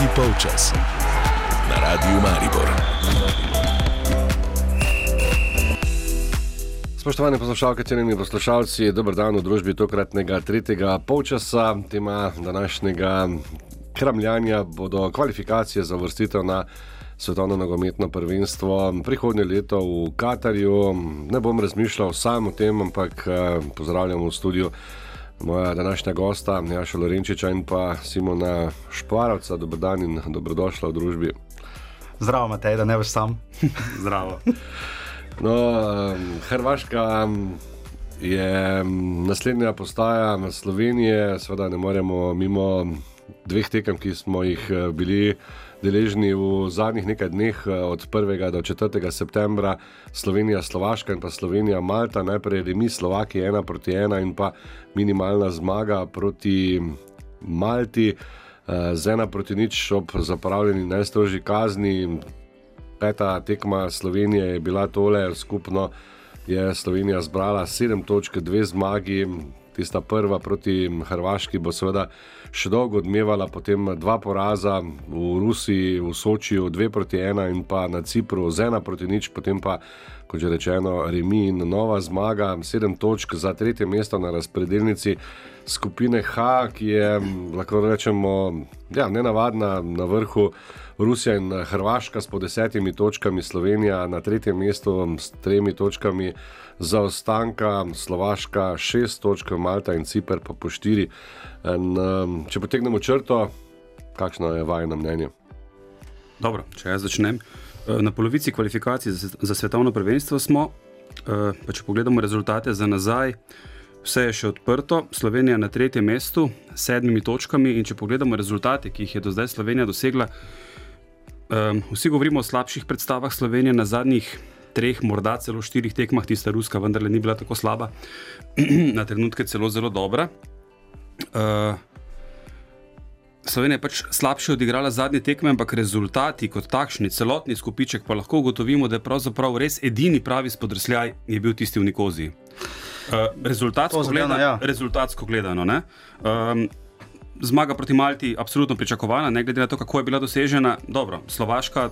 Tretji polčas na Radiu Maribor. Spoštovane poslušalke, cenjeni poslušalci, dober dan v družbi tokratnega tretjega polčasa. Tema današnjega kramljanja bodo kvalifikacije za vrstitev na svetovno nogometno prvenstvo prihodnje leto v Katarju. Ne bom razmišljal sam o tem, ampak eh, pozdravljam v studiu moja današnja gosta, Jaša Lorenčiča in pa Simona Šparovca. Dobro dan in dobrodošla v družbi. Zdravo, Matej, da ne veš sam. Zdravo. No, Hrvaška je naslednja postaja Slovenije, seveda ne moremo mimo dveh tekem, ki smo jih eh, bili deležni v zadnjih nekaj dneh, eh, od 1. do 4. septembra, Slovenija, Slovaška in pa Slovenija, Malta, najprej remi Slovaki 1 proti 1 in pa minimalna zmaga proti Malti, eh, z 1 proti nič ob zapravljeni najstrožji kazni. Peta tekma Slovenije je bila tole, skupno je Slovenija zbrala 7 točk, 2 zmagi, tista prva proti Hrvaški bo seveda še dolgo odmevala, potem dva poraza v Rusiji, v Sočiju, dve proti ena in pa na Cipru z ena proti nič, potem pa, kot že rečeno, Remi in nova zmaga, sedem točk za tretje mesto na razpredelnici skupine H, ki je lahko rečemo ja, nenavadna na vrhu. Rusija in Hrvaška s po desetimi točkami, Slovenija na tretjem mestu s tremi točkami zaostanka, Slovaška šest točk, Malta in Cipr pa po štiri. In, um, če potegnemo črto, kakšno je vajno mnenje? Dobro, če jaz začnem. E, na polovici kvalifikacij za svetovno prvenstvo smo, e, pa če pogledamo rezultate za nazaj, vse je še odprto. Slovenija na tretjem mestu s sedmimi točkami. In če pogledamo rezultate, ki jih je do zdaj Slovenija dosegla, e, vsi govorimo o slabših predstavah Slovenije na zadnjih. Treh, morda celo štirih tekmah, tista ruska, vendar ni bila tako slaba, na trenutke celo zelo dobra. Uh, Slovenija je pač slabše odigrala zadnje tekme, ampak rezultati kot takšni, celotni skupiček, pa lahko ugotovimo, da je pravzaprav res edini pravi spodrsljaj bil tisti v Nikozi. Uh, rezultatsko, gledano, ja. rezultatsko gledano. Um, zmaga proti Malti je absolutno pričakovana, ne glede na to, kako je bila dosežena. Dobro, Slovaška,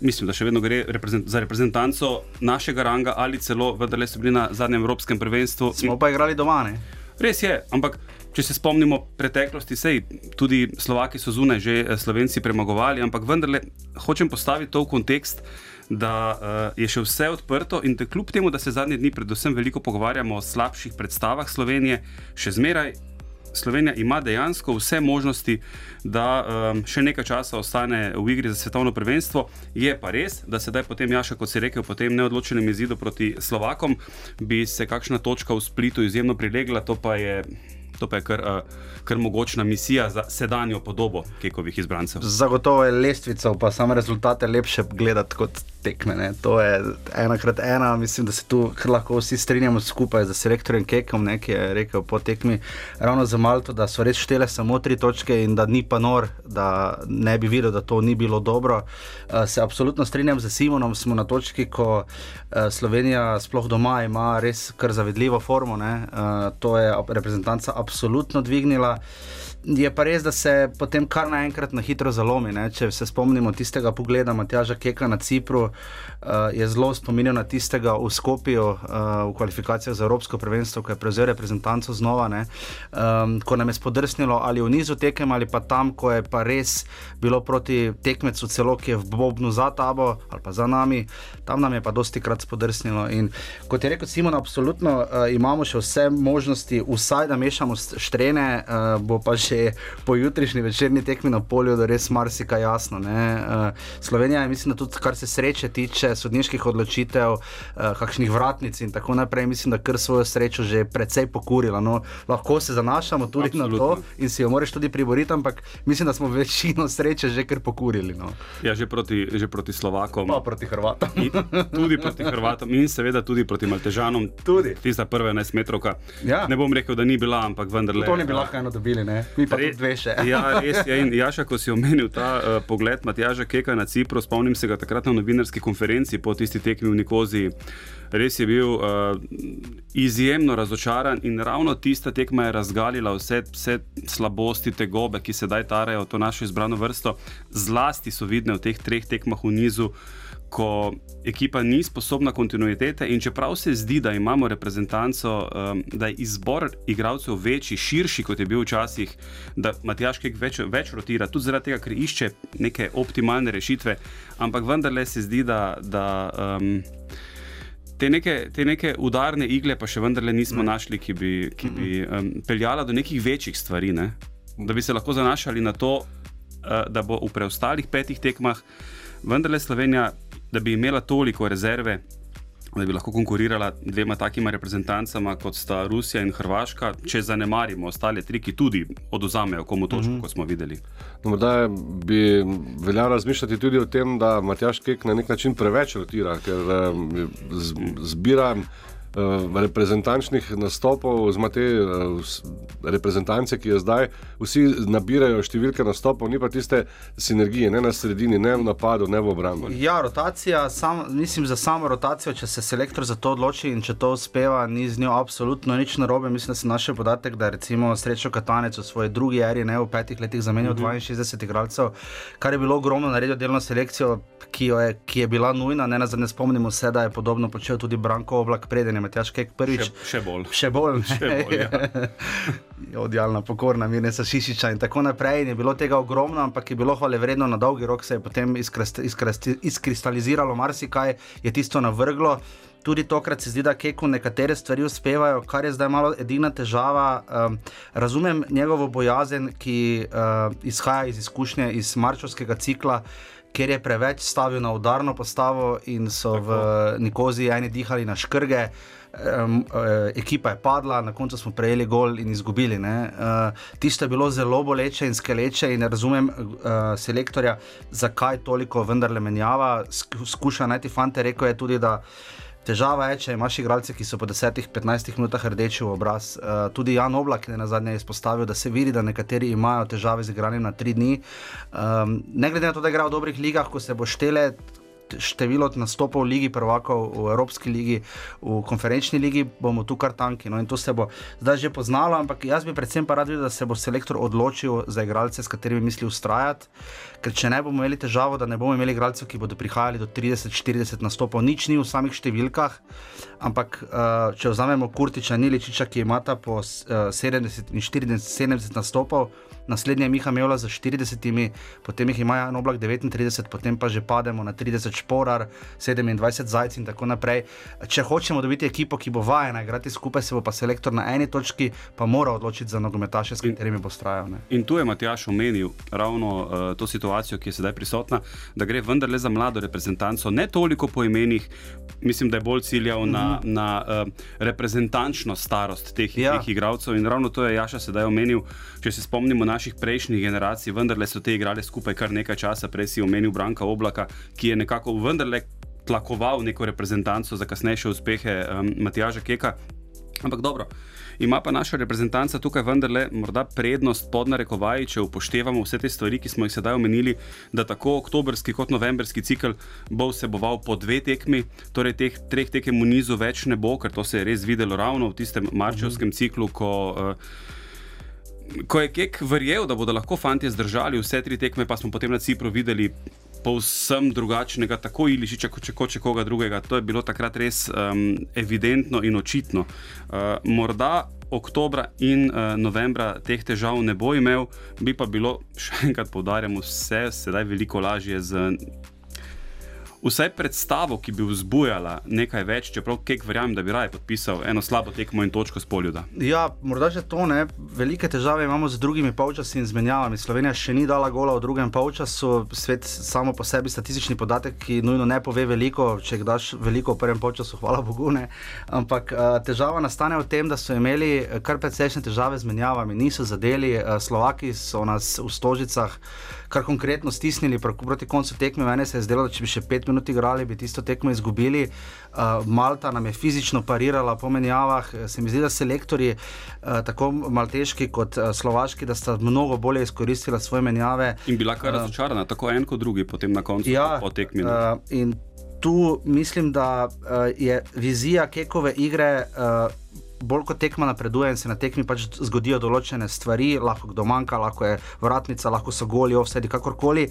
mislim, da še vedno gre reprezent, za reprezentanco našega ranga ali celo, vendar so bili na zadnjem Evropskem prvenstvu. Smo pa igrali doma. Ne? Res je, ampak če se spomnimo preteklosti, sej tudi Slovaki so zunaj že eh, Slovenci premagovali, ampak vendarle hočem postaviti to v kontekst. Da uh, je še vse odprto, in kljub temu, da se zadnje dni, predvsem, veliko pogovarjamo o slabših predstavah Slovenije, še zmeraj Slovenija ima dejansko vse možnosti, da um, še nekaj časa ostane v igri za svetovno prvenstvo. Je pa res, da se zdaj, potem, Jaša, kot si rekel, po tem neodločenem izidu proti Slovakom, bi se kakšna točka v splitu izjemno prilegla, to pa je to pa je kar, uh, kar mogočna misija za sedanjo podobo kekovih izbrancev. Zagotovo je lestvica, pa samo rezultate lepše gledati kot tekme. Ne. To je ena krat ena, mislim, da se tu lahko vsi strinjamo skupaj z selektorjem Kekom, ne, ki je rekel po tekmi ravno za Malto, da so res štele samo tri točke in da ni pa nor, da ne bi videl, da to ni bilo dobro. Uh, se absolutno strinjam z Simonom, smo na točki, ko uh, Slovenija sploh doma ima res kar zavedljivo formo. Uh, to je reprezentanca absolutno dvignila. Je pa res, da se potem kar naenkrat na hitro zalomi. Ne? Če se spomnimo tistega pogleda Matjaža Keka na Cipru, uh, je zelo spominjal na tistega v Skopju uh, v kvalifikacijah za Evropsko prvenstvo, ko je prevzel reprezentanco znova, um, ko nam je spodrsnilo ali v nizu tekem ali pa tam, ko je pa res bilo proti tekmecu celo, ki je v Bobnu za tabo ali pa za nami, tam nam je pa dosti krat spodrsnilo. In kot je rekel Simon, absolutno uh, imamo še vse možnosti, vsaj da mešamo štrene, uh, bo pa že če po jutrišnji večerni tekmi na polju, da res marsikaj jasno. Uh, Slovenija je, mislim, da tudi kar se sreče tiče sodniških odločitev, uh, kakšnih vratnic in tako naprej, mislim, da kar svojo srečo že precej pokurila. No, lahko se zanašamo tudi Absolutno. na to in si jo moraš tudi priboriti, ampak mislim, da smo večino sreče že kar pokurili. No. Ja, že proti, že proti Slovakom. Pa proti Hrvatom. tudi proti Hrvatom in seveda tudi proti Maltežanom. Tudi. Tista prva 11 metrovka. Ja. Ne bom rekel, da ni bila, ampak vendarle. To ni bila, kaj eno dobili, ne? Mi pa Re, dve še. ja, res je. In Jaša, ko si omenil ta uh, pogled Matjaža Keka na Cipru, spomnim se ga takrat na novinarski konferenci po tisti tekmi v Nikozi. res je bil uh, izjemno razočaran in ravno tista tekma je razgalila vse, vse slabosti, te gobe, ki sedaj tarajo to našo izbrano vrsto. Zlasti so vidne v teh treh tekmah v nizu. Ko ekipa ni sposobna kontinuitete, in čeprav se zdi, da imamo reprezentanco, um, da je izbor igralcev večji, širši kot je bil včasih, da Matjaš kaj več, več rotira, tudi zaradi tega, ker išče neke optimalne rešitve, ampak vendarle se zdi, da. da um, te neke, te neke udarne igle pa še vendarle nismo ne. našli, ki bi, ki bi um, peljala do nekih večjih stvari. Ne? Da bi se lahko zanašali na to, uh, da bo v preostalih petih tekmah vendarle Slovenija, da bi imela toliko rezerve, da bi lahko konkurirala dvema takima reprezentancama, kot sta Rusija in Hrvaška, če zanemarimo ostale tri, ki tudi oduzamejo komu točko, mm -hmm. kot smo videli. No, morda bi veljalo razmišljati tudi o tem, da Matjaš Kek na nek način preveč rotira, ker zbira. Uh, reprezentančnih nastopov, z te uh, reprezentance, ki je zdaj, vsi nabirajo številke nastopov, ni pa tiste sinergije, ne na sredini, ne v napadu, ne v obrambi. Ja, rotacija, sam, mislim za samo rotacijo, če se selektor za to odloči in če to uspeva, ni z njo absolutno nič narobe. Mislim, da se naše podatek, da recimo srečo Katanec v svoji drugi eri, ne v petih letih, zamenjal mm -hmm. 62 igralcev, kar je bilo ogromno, naredil delno selekcijo. Ki je, ki je bila nujna, ne nazadnje spomnimo se, da je podobno počel tudi Branko Oblak, preden je Matjaš Kek prvič. Še, še bolj. Še bolj. Še bolj ja. Odjalna, pokorna, mirna, Šišiča in tako naprej. In je bilo tega ogromno, ampak je bilo hvale vredno na dolgi rok, se je potem izkristaliziralo marsikaj, je tisto navrglo. Tudi tokrat se zdi, da Keku nekatere stvari uspevajo, kar je zdaj malo edina težava. Um, razumem njegovo bojazen, ki uh, izhaja iz izkušnje iz marčovskega cikla ker je preveč stavil na udarno postavo in so Tako. v Nikozi eni dihali na škrge. Um, uh, ekipa je padla, na koncu smo prejeli gol in izgubili. Uh, Tisto je bilo zelo boleče in skeleče, in razumem uh, selektorja, zakaj toliko vendarle menjava. Skuša najti fante, rekel je tudi, da uh, Težava je, če imaš igralce, ki so po 10-15 minutah rdeči v obraz. Uh, tudi Jan Oblak je na zadnje izpostavil, da se vidi, da nekateri imajo težave z igranjem na tri dni. Um, ne glede na to, da igrajo v dobrih ligah, ko se bo štele, število nastopov v Ligi prvakov, v Evropski ligi, v konferenčni ligi, bomo tu kar tanki. No, in to se bo zdaj že poznalo, ampak jaz bi predvsem pa rad videl, da se bo selektor odločil za igralce, s katerimi misli ustrajati. Ker če ne bomo imeli težavo, da ne bomo imeli igralcev, ki bodo prihajali do 30-40 nastopov, nič ni v samih številkah, ampak uh, če vzamemo Kurtiča, Niličiča, ki imata po uh, 70 in 40, 70 nastopov naslednje je Miha Mevla za 40, potem jih ima Jan Oblak 39, potem pa že pademo na 30 šporar, 27 zajc in tako naprej. Če hočemo dobiti ekipo, ki bo vajena igrati skupaj, se bo pa selektor na eni točki pa mora odločiti za nogometaše, s katerimi bo strajal. Ne. In tu je Matjaš omenil ravno uh, to situacijo, ki je sedaj prisotna, da gre vendarle za mlado reprezentanco, ne toliko po imenih. Mislim, da je bolj ciljal mm -hmm. na, na uh, reprezentančno starost teh, ja. teh igralcev. In ravno to je Jaša sedaj omenil. Če se spomnimo naših prejšnjih generacij, vendarle so te igrali skupaj kar nekaj časa, prej si omenil Branka Oblaka, ki je nekako vendarle tlakoval neko reprezentanco za kasnejše uspehe um, Matjaža Keka. Ampak dobro. Ima pa naša reprezentanca tukaj vendarle morda prednost pod narekovaji, če upoštevamo vse te stvari, ki smo jih sedaj omenili, da tako oktobrski kot novembrski cikl bo vseboval po dve tekmi, torej teh treh tekem v nizu več ne bo, ker to se je res videlo ravno v tistem marčevskem ciklu, ko. Uh, ko je Kek verjel, da bodo lahko fanti zdržali vse tri tekme, pa smo potem na Cipru videli povsem drugačnega, tako Ilišiča, kot če hoče koga drugega. To je bilo takrat res um, evidentno in očitno. Uh, morda oktobra in uh, novembra teh težav ne bo imel, bi pa bilo, še enkrat poudarjamo, vse sedaj veliko lažje z vsaj predstavo, ki bi vzbujala nekaj več, čeprav Kek verjamem, da bi raje podpisal eno slabo tekmo in točko s poljuda. Ja, morda že to ne. Velike težave imamo z drugimi polčasi in zmenjavami. Slovenija še ni dala gola v drugem polčasu, svet samo po sebi statistični podatek, ki nujno ne pove veliko, če daš veliko v prvem polčasu, hvala Bogu. Ne. Ampak uh, težava nastane v tem, da so imeli kar precejšnje težave z menjavami, niso zadeli, uh, Slovaki so nas v stožicah kar konkretno stisnili proti koncu tekme. Mene se je zdelo, da če bi še pet minut igrali, bi tisto tekmo izgubili. Uh, Malta nam je fizično parirala po menjavah. Se mi zdi, da selektori, uh, tako malteški kot uh, slovaški, da sta mnogo bolje izkoristila svoje menjave. In bila kar razočarana, uh, tako en kot drugi, potem na koncu ja, po tekmi. Uh, tu mislim, da uh, je vizija Kekove igre. Uh, Bolj kot tekma napreduje in se na tekmi pač zgodijo določene stvari, lahko kdo manjka, lahko je vratnica, lahko so goli, vse kakorkoli.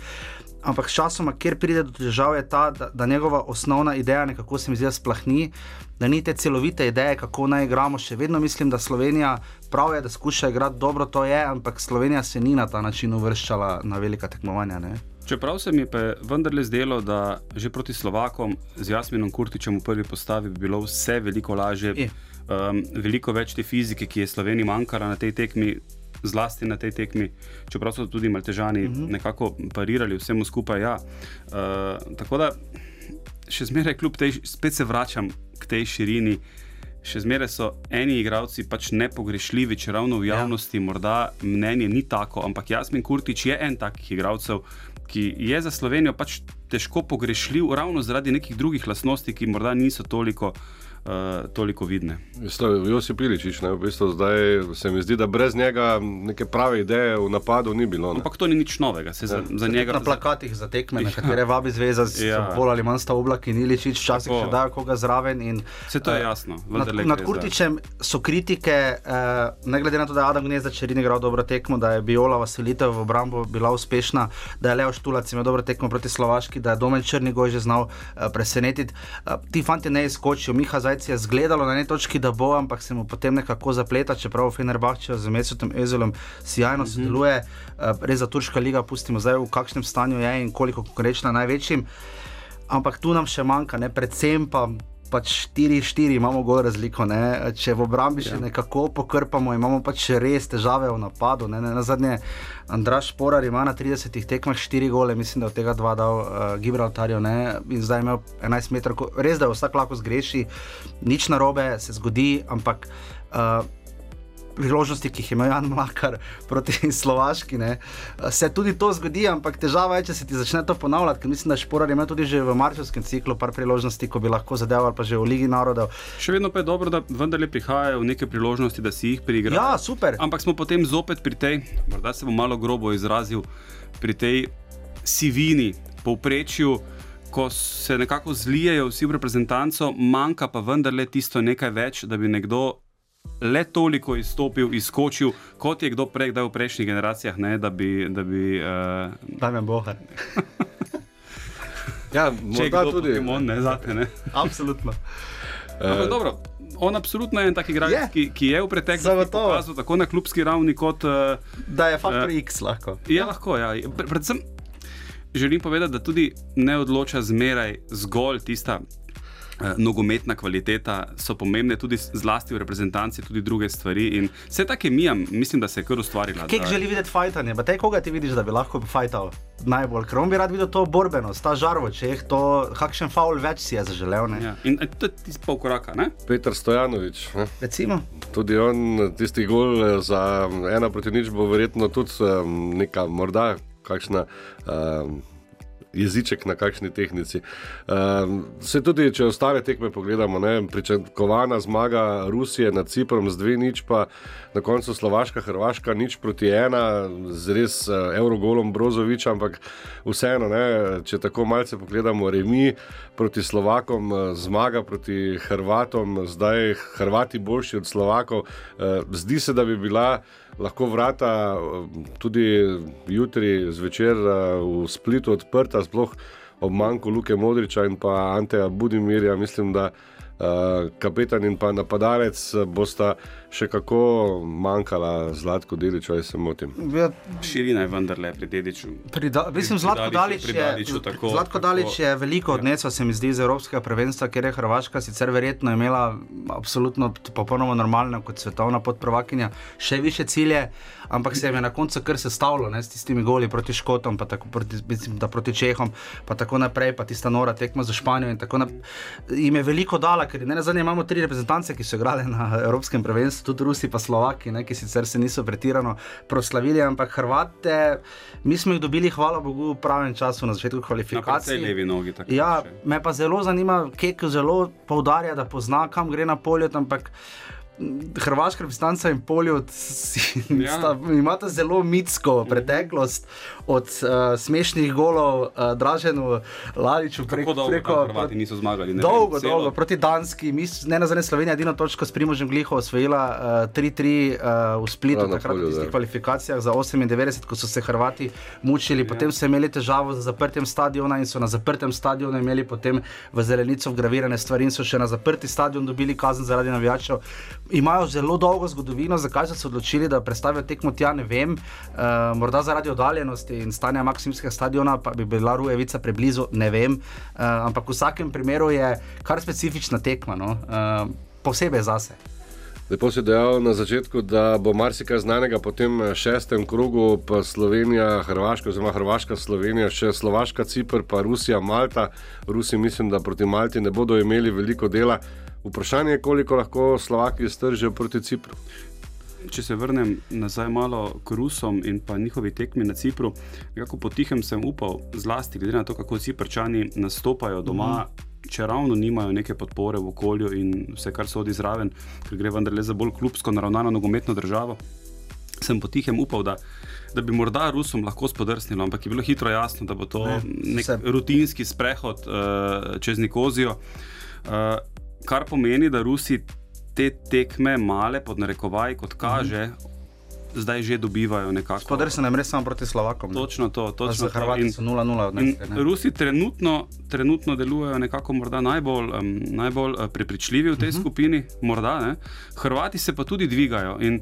Ampak časoma, kjer pride do težav, je ta, da, da njegova osnovna ideja nekako se mi zdi splahni, da ni te celovite ideje, kako naj igramo. Še vedno mislim, da Slovenija prav je, da skuša igrati dobro, to je, ampak Slovenija se ni na ta način uvrščala na velika tekmovanja. Ne? Čeprav se mi je vendarle zdelo, da že proti Slovakom z Jasminom Kurtičem v prvi postavi bi bilo vse veliko lažje, um, veliko več te fizike, ki je Sloveniji manjkala na tej tekmi zlasti na tej tekmi, čeprav so tudi Maltežani uh mhm. -huh. nekako parirali vsemu skupaj. Ja. Uh, tako da še zmeraj, kljub tej, spet se vračam k tej širini. Še zmeraj so eni igravci pač nepogrešljivi, če ravno v ja. javnosti ja. morda mnenje ni tako, ampak Jasmin Kurtič je en takih igralcev, ki je za Slovenijo pač težko pogrešljiv, ravno zaradi nekih drugih lastnosti, ki morda niso toliko uh, uh, toliko vidne. Josip Piličič, ne, v bistvu zdaj se mi zdi, da brez njega neke prave ideje v napadu ni bilo. Ne. Ampak to ni nič novega. Za, ja. za njega, na plakatih za tekme, na katere vabi zveza, ja. bolj ali manj sta oblaki in Iličič, včasih še dajo koga zraven. In, se to je uh, jasno. Nad, nad Kurtičem so kritike, uh, ne glede na to, da je Adam Gnezda Čerin igral dobro tekmo, da je Biola Vasilitev v obrambo bila uspešna, da je Leo Štulac imel dobro tekmo proti Slovaški, da je Domen Črnigoj že znal uh, presenetiti. Uh, ti fanti ne izkočijo, Miha Zajc je zgledalo na neki točki, da bo, ampak se mu potem nekako zapleta, čeprav Fenerbahče z Mesetom Ezelom sjajno mm -hmm. sodeluje. Uh, res za Turška liga, pustimo zdaj, v kakšnem stanju je in koliko konkurenčna največjim. Ampak tu nam še manjka, ne? predvsem pa pač 4-4 imamo gor razliko. Ne? Če v obrambi še ja. nekako pokrpamo, imamo pač res težave v napadu. Ne? Ne? Na zadnje, Andraš Porar ima na 30 tekmah 4 gole, mislim, da od tega dva dal uh, Gibraltarju in zdaj ima 11 metrov. Res, da vsak lahko zgreši, nič narobe se zgodi, ampak. Uh, priložnosti, ki jih ima Jan Mlakar proti Slovaški. Ne. Se tudi to zgodi, ampak težava je, če se ti začne to ponavljati. Mislim, da Šporar ima tudi že v marčevskem ciklu par priložnosti, ko bi lahko zadeval, pa že v Ligi narodov. Še vedno pa je dobro, da vendarle prihajajo neke priložnosti, da si jih priigrajo. Ja, super. Ampak smo potem zopet pri tej, morda se bom malo grobo izrazil, pri tej sivini, povprečju. Ko se nekako zlijejo vsi v reprezentanco, manjka pa vendarle tisto nekaj več, da bi nekdo le toliko izstopil, izskočil, kot je kdo prej, da je v prejšnjih generacijah, ne, da bi. Da bi uh... Da me boha. ja, morda tudi Pokemon, ne, zate, ne. Absolutno. Uh, dobro, on absolutno je en tak igralec, yeah. ki, ki je v preteklosti pokazal tako na klubski ravni, kot. Uh, da je faktor uh, X lahko. Ja, lahko, ja. Predvsem želim povedati, da tudi ne odloča zmeraj zgolj tista Eh, nogometna kvaliteta, so pomembne tudi zlasti v reprezentanci, tudi druge stvari. In vse ta kemija, mislim, da se je kar ustvarila. Kaj želi videti fajtanje? Pa te, koga ti vidiš, da bi lahko fajtal najbolj? Ker on bi rad videl to borbenost, ta žarvo, če je to, kakšen faul več si je zaželel. Ja. In to je tisti pol koraka. Ne? Petr Stojanovič. Ne? Recimo. Tudi on, tisti gol eh, za ena proti nič, bo verjetno tudi um, neka morda kakšna. Um, jeziček na kakšni tehnici. Um, se tudi, če ostale tekme pogledamo, ne, pričakovana zmaga Rusije nad Ciprom z dve nič, pa na koncu Slovaška, Hrvaška nič proti ena, z res uh, Eurogolom Brozoviča, ampak vseeno, ne, če tako malce pogledamo, remi proti Slovakom, uh, zmaga proti Hrvatom, zdaj Hrvati boljši od Slovakov. Uh, zdi se, da bi bila lahko vrata tudi jutri zvečer v Splitu odprta, sploh ob manjku Luke Modriča in pa Anteja Budimirja. Mislim, da uh, kapetan in pa napadalec bosta še kako manjkala Zlatko Deliču, ali se motim. Ja, Širina je vendarle pri Dediču. Pri da, mislim, Zlatko Dalič je, tako, Zlatko Dalič je veliko ja. odnesel, se mi zdi, iz Evropskega prvenstva, ker je Hrvaška sicer verjetno imela absolutno popolnoma normalno kot svetovna podprvakinja še više cilje, ampak se je na koncu kar sestavilo s tistimi goli proti Škotom, pa tako proti, mislim, proti Čehom, pa tako naprej, pa tista nora tekma za Španijo in tako naprej. Im je veliko dala, ker ne na zadnje imamo tri reprezentance, ki so igrali na Evropskem prvenstvu so tudi Rusi, pa Slovaki, ne, ki sicer se niso pretirano proslavili, ampak Hrvate, mi smo jih dobili, hvala Bogu, v pravem času na začetku kvalifikacij. Na levi nogi. Ja, me pa zelo zanima, Kek zelo poudarja, da pozna, kam gre na polje, ampak Hrvaška reprezentanca in Polijo Ja. imata zelo mitsko preteklost, od uh, smešnih golov, uh, Draženu, Ladiču Kako preko. dolgo preko Hrvati niso zmagali? Ne Dolgo, vem, celo- dolgo, proti Danski, mi, s- ne na zadnje Slovenija, edino točko s Primožem Gliho osvojila uh, 3-3 uh, v Splitu, Prav takrat v polju, tistih da. kvalifikacijah za 98, ko so se Hrvati mučili, potem so imeli težavo z zaprtjem stadiona in so na zaprtem stadionu imeli potem v zelenico vgravirane stvari in so še na zaprti stadion dobili kazen zaradi navijačev. Imajo zelo dolgo zgodovino, zakaj so se odločili, da predstavijo tekmo tja, ne vem, uh, morda zaradi oddaljenosti in stanja Maksimskega stadiona, pa bi bila Rujevica preblizu, ne vem, uh, ampak v vsakem primeru je kar specifična tekma, no? uh, posebej zase. Lepo si dejal na začetku, da bo marsikaj znanega po tem šestem krogu, pa Slovenija, Hrvaška, oziroma Hrvaška, Slovenija, še Slovaška, Cipr, pa Rusija, Malta. Rusi mislim, da proti Malti ne bodo imeli veliko dela. Vprašanje je, koliko lahko Slovaki stržijo proti Cipru. Če se vrnem nazaj malo k Rusom in pa njihovi tekmi na Cipru, nekako potihem sem upal, zlasti glede na to, kako Ciprčani nastopajo doma. Mm -hmm. Če ravno nimajo neke podpore v okolju in vse, kar sodi zraven, ker gre vendarle za bolj klubsko naravnano nogometno državo, sem potihem upal, da, da bi morda Rusom lahko spodrsnilo, ampak je bilo hitro jasno, da bo to Ne, ne, nek vse. rutinski sprehod uh, čez Nikozijo. Uh, kar pomeni, da Rusi te tekme, male, pod narekovaj, kot kaže, mm -hmm. zdaj že dobivajo nekako. Spodar se ne mre samo proti Slovakom. ne. Točno to, točno Za to. Hrvati In- so 0-0 In odnesli. ne. Rusi trenutno, trenutno delujejo nekako morda najbolj, um, najbolj uh, prepričljivi v tej uh -huh. skupini, morda, ne? Hrvati se pa tudi dvigajo. In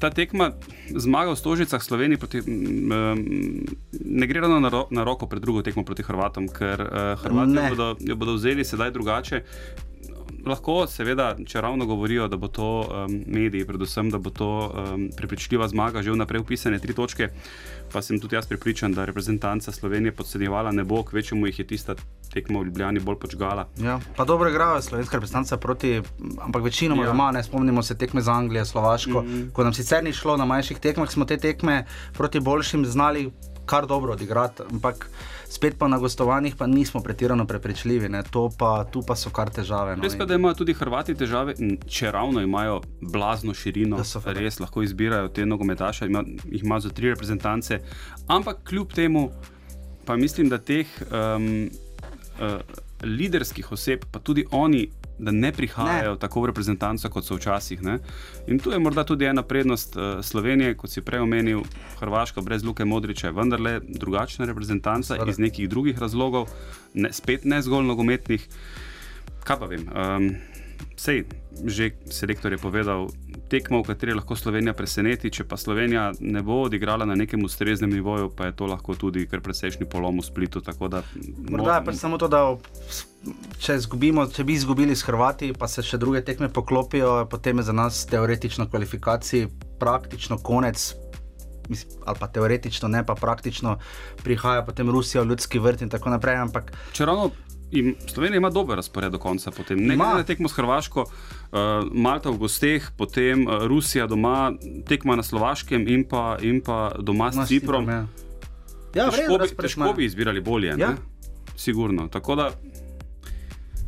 ta tekma, zmaga v Stožicah Sloveniji, proti, um, ne gre ravno na, ro na roko pred drugo tekmo proti Hrvatom, ker uh, Hrvati Ne. jo bodo, jo bodo vzeli sedaj drugače. Lahko, seveda, če ravno govorijo, da bo to um, mediji, predvsem, da bo to um, prepričljiva zmaga, že vnaprej upisane tri točke, pa sem tudi jaz prepričan, da reprezentanca Slovenije podcenjevala ne bo, kvečemu jih je tista tekma v Ljubljani bolj počgala. Ja, pa dobro igrajo slovenska reprezentanca proti, ampak večinoma Ja. ja. doma, ne spomnimo se tekme za Anglijo, Slovaško. Mm -hmm. Ko nam sicer ni šlo na manjših tekmah, smo te tekme proti boljšim znali kar dobro odigrati, ampak spet pa na gostovanjih pa nismo pretirano prepričljivi, ne. to pa, tu pa so kar težave. No. Res pa, da imajo tudi Hrvati težave, če ravno imajo blazno širino, Da so res lahko izbirajo te nogometaše, ima, jih imajo za tri reprezentance, ampak kljub temu pa mislim, da teh um, uh, liderskih oseb, pa tudi oni, da ne prihajajo Ne. tako v reprezentanco, kot so včasih. Ne? In tu je morda tudi ena prednost uh, Slovenije, kot si prej omenil, Hrvaška brez Luke Modriča je vendarle drugačna reprezentanca Seveda. iz nekih drugih razlogov, ne, spet ne zgolj nogometnih. Kaj pa vem? Um, Sej, že selektor je povedal, tekmo, v kateri lahko Slovenija preseneti, če pa Slovenija ne bo odigrala na nekem ustreznem nivoju, pa je to lahko tudi kar presečni polom v splitu. Da, Morda je pač samo to, da če, izgubimo, če bi izgubili s Hrvati, pa se še druge tekme poklopijo, potem je za nas teoretično kvalifikacij praktično konec. Ali pa teoretično, ne pa praktično, prihaja potem Rusija v ljudski vrt in tako naprej. Ampak Če ravno im, Slovenija ima dober razpored do konca, potem ne glede na tekmo s Hrvaško, uh, Malta v gosteh, potem uh, Rusija doma, tekma na Slovaškem in pa, in pa doma s Ciprom. Ja, ja težko, bi, težko bi izbirali bolje. Ja. Ja. Sigurno. Tako da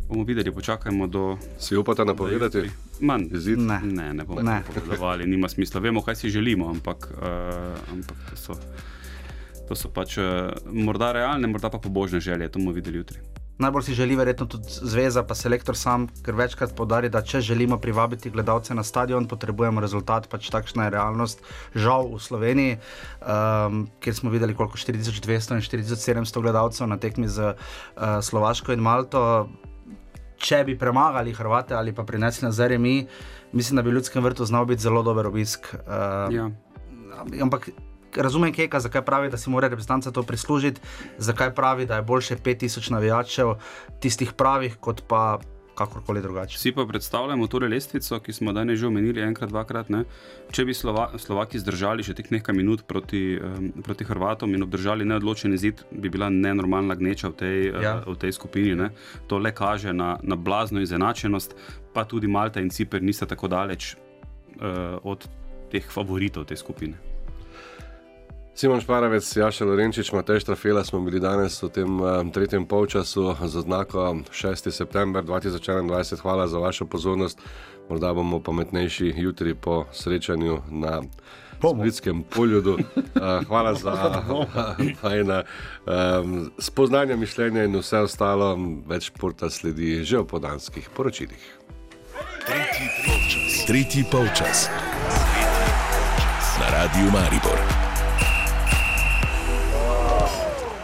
bomo videli, počakajmo do. Si upate napovedati? Manj. Izid? Ne. Ne, ne bomo Ne. napovedovali, nima smisla. Vemo, kaj si želimo, ampak, uh, ampak to, so, to so pač uh, morda realne, morda pa pobožne želje. To bomo videli jutri. Najbolj si želi verjetno tudi zveza, pa selektor sam, ker večkrat podari, da če želimo privabiti gledalce na stadion, potrebujemo rezultat, pač takšna je realnost. Žal v Sloveniji, um, kjer smo videli koliko 4200 in 4700 gledalcev na tekmi z uh, Slovaško in Malto. Če bi premagali Hrvate ali pa prinesli nazaj mi, mislim, da bi v ljudskem vrtu znal biti zelo dober obisk. Uh, Ja. ampak razumem Keka, zakaj pravi, da si mora reprezentanca to prislužiti, zakaj pravi, da je boljše 5000 navijačev, tistih pravih, kot pa kakorkoli drugače. Vsi pa predstavljamo torej lestvico, ki smo danes že omenili enkrat, dvakrat. Ne? Če bi Slova, Slovaki zdržali še teh nekaj minut proti, um, proti Hrvatom in obdržali neodločen izid, bi bila nenormalna gneča v tej, Ja. ja. uh, v tej skupini. Ne? To le kaže na, na blazno izenačenost, pa tudi Malta in Cipr nista tako daleč uh, od teh favoritov te skupine. Simon Šparavec, Jaša Lorenčič, Matej Štrafela smo bili danes v tem um, tretjem polčasu z oznako 6. september 2021. Hvala za vašo pozornost. Morda bomo pametnejši jutri po srečanju na Splitskem poljudu. Uh, hvala za vajna um, spoznanja, mišljenja in vse ostalo. Več športa sledi že v podanskih poročilih. Tretji polčas. Na radiju Maribor.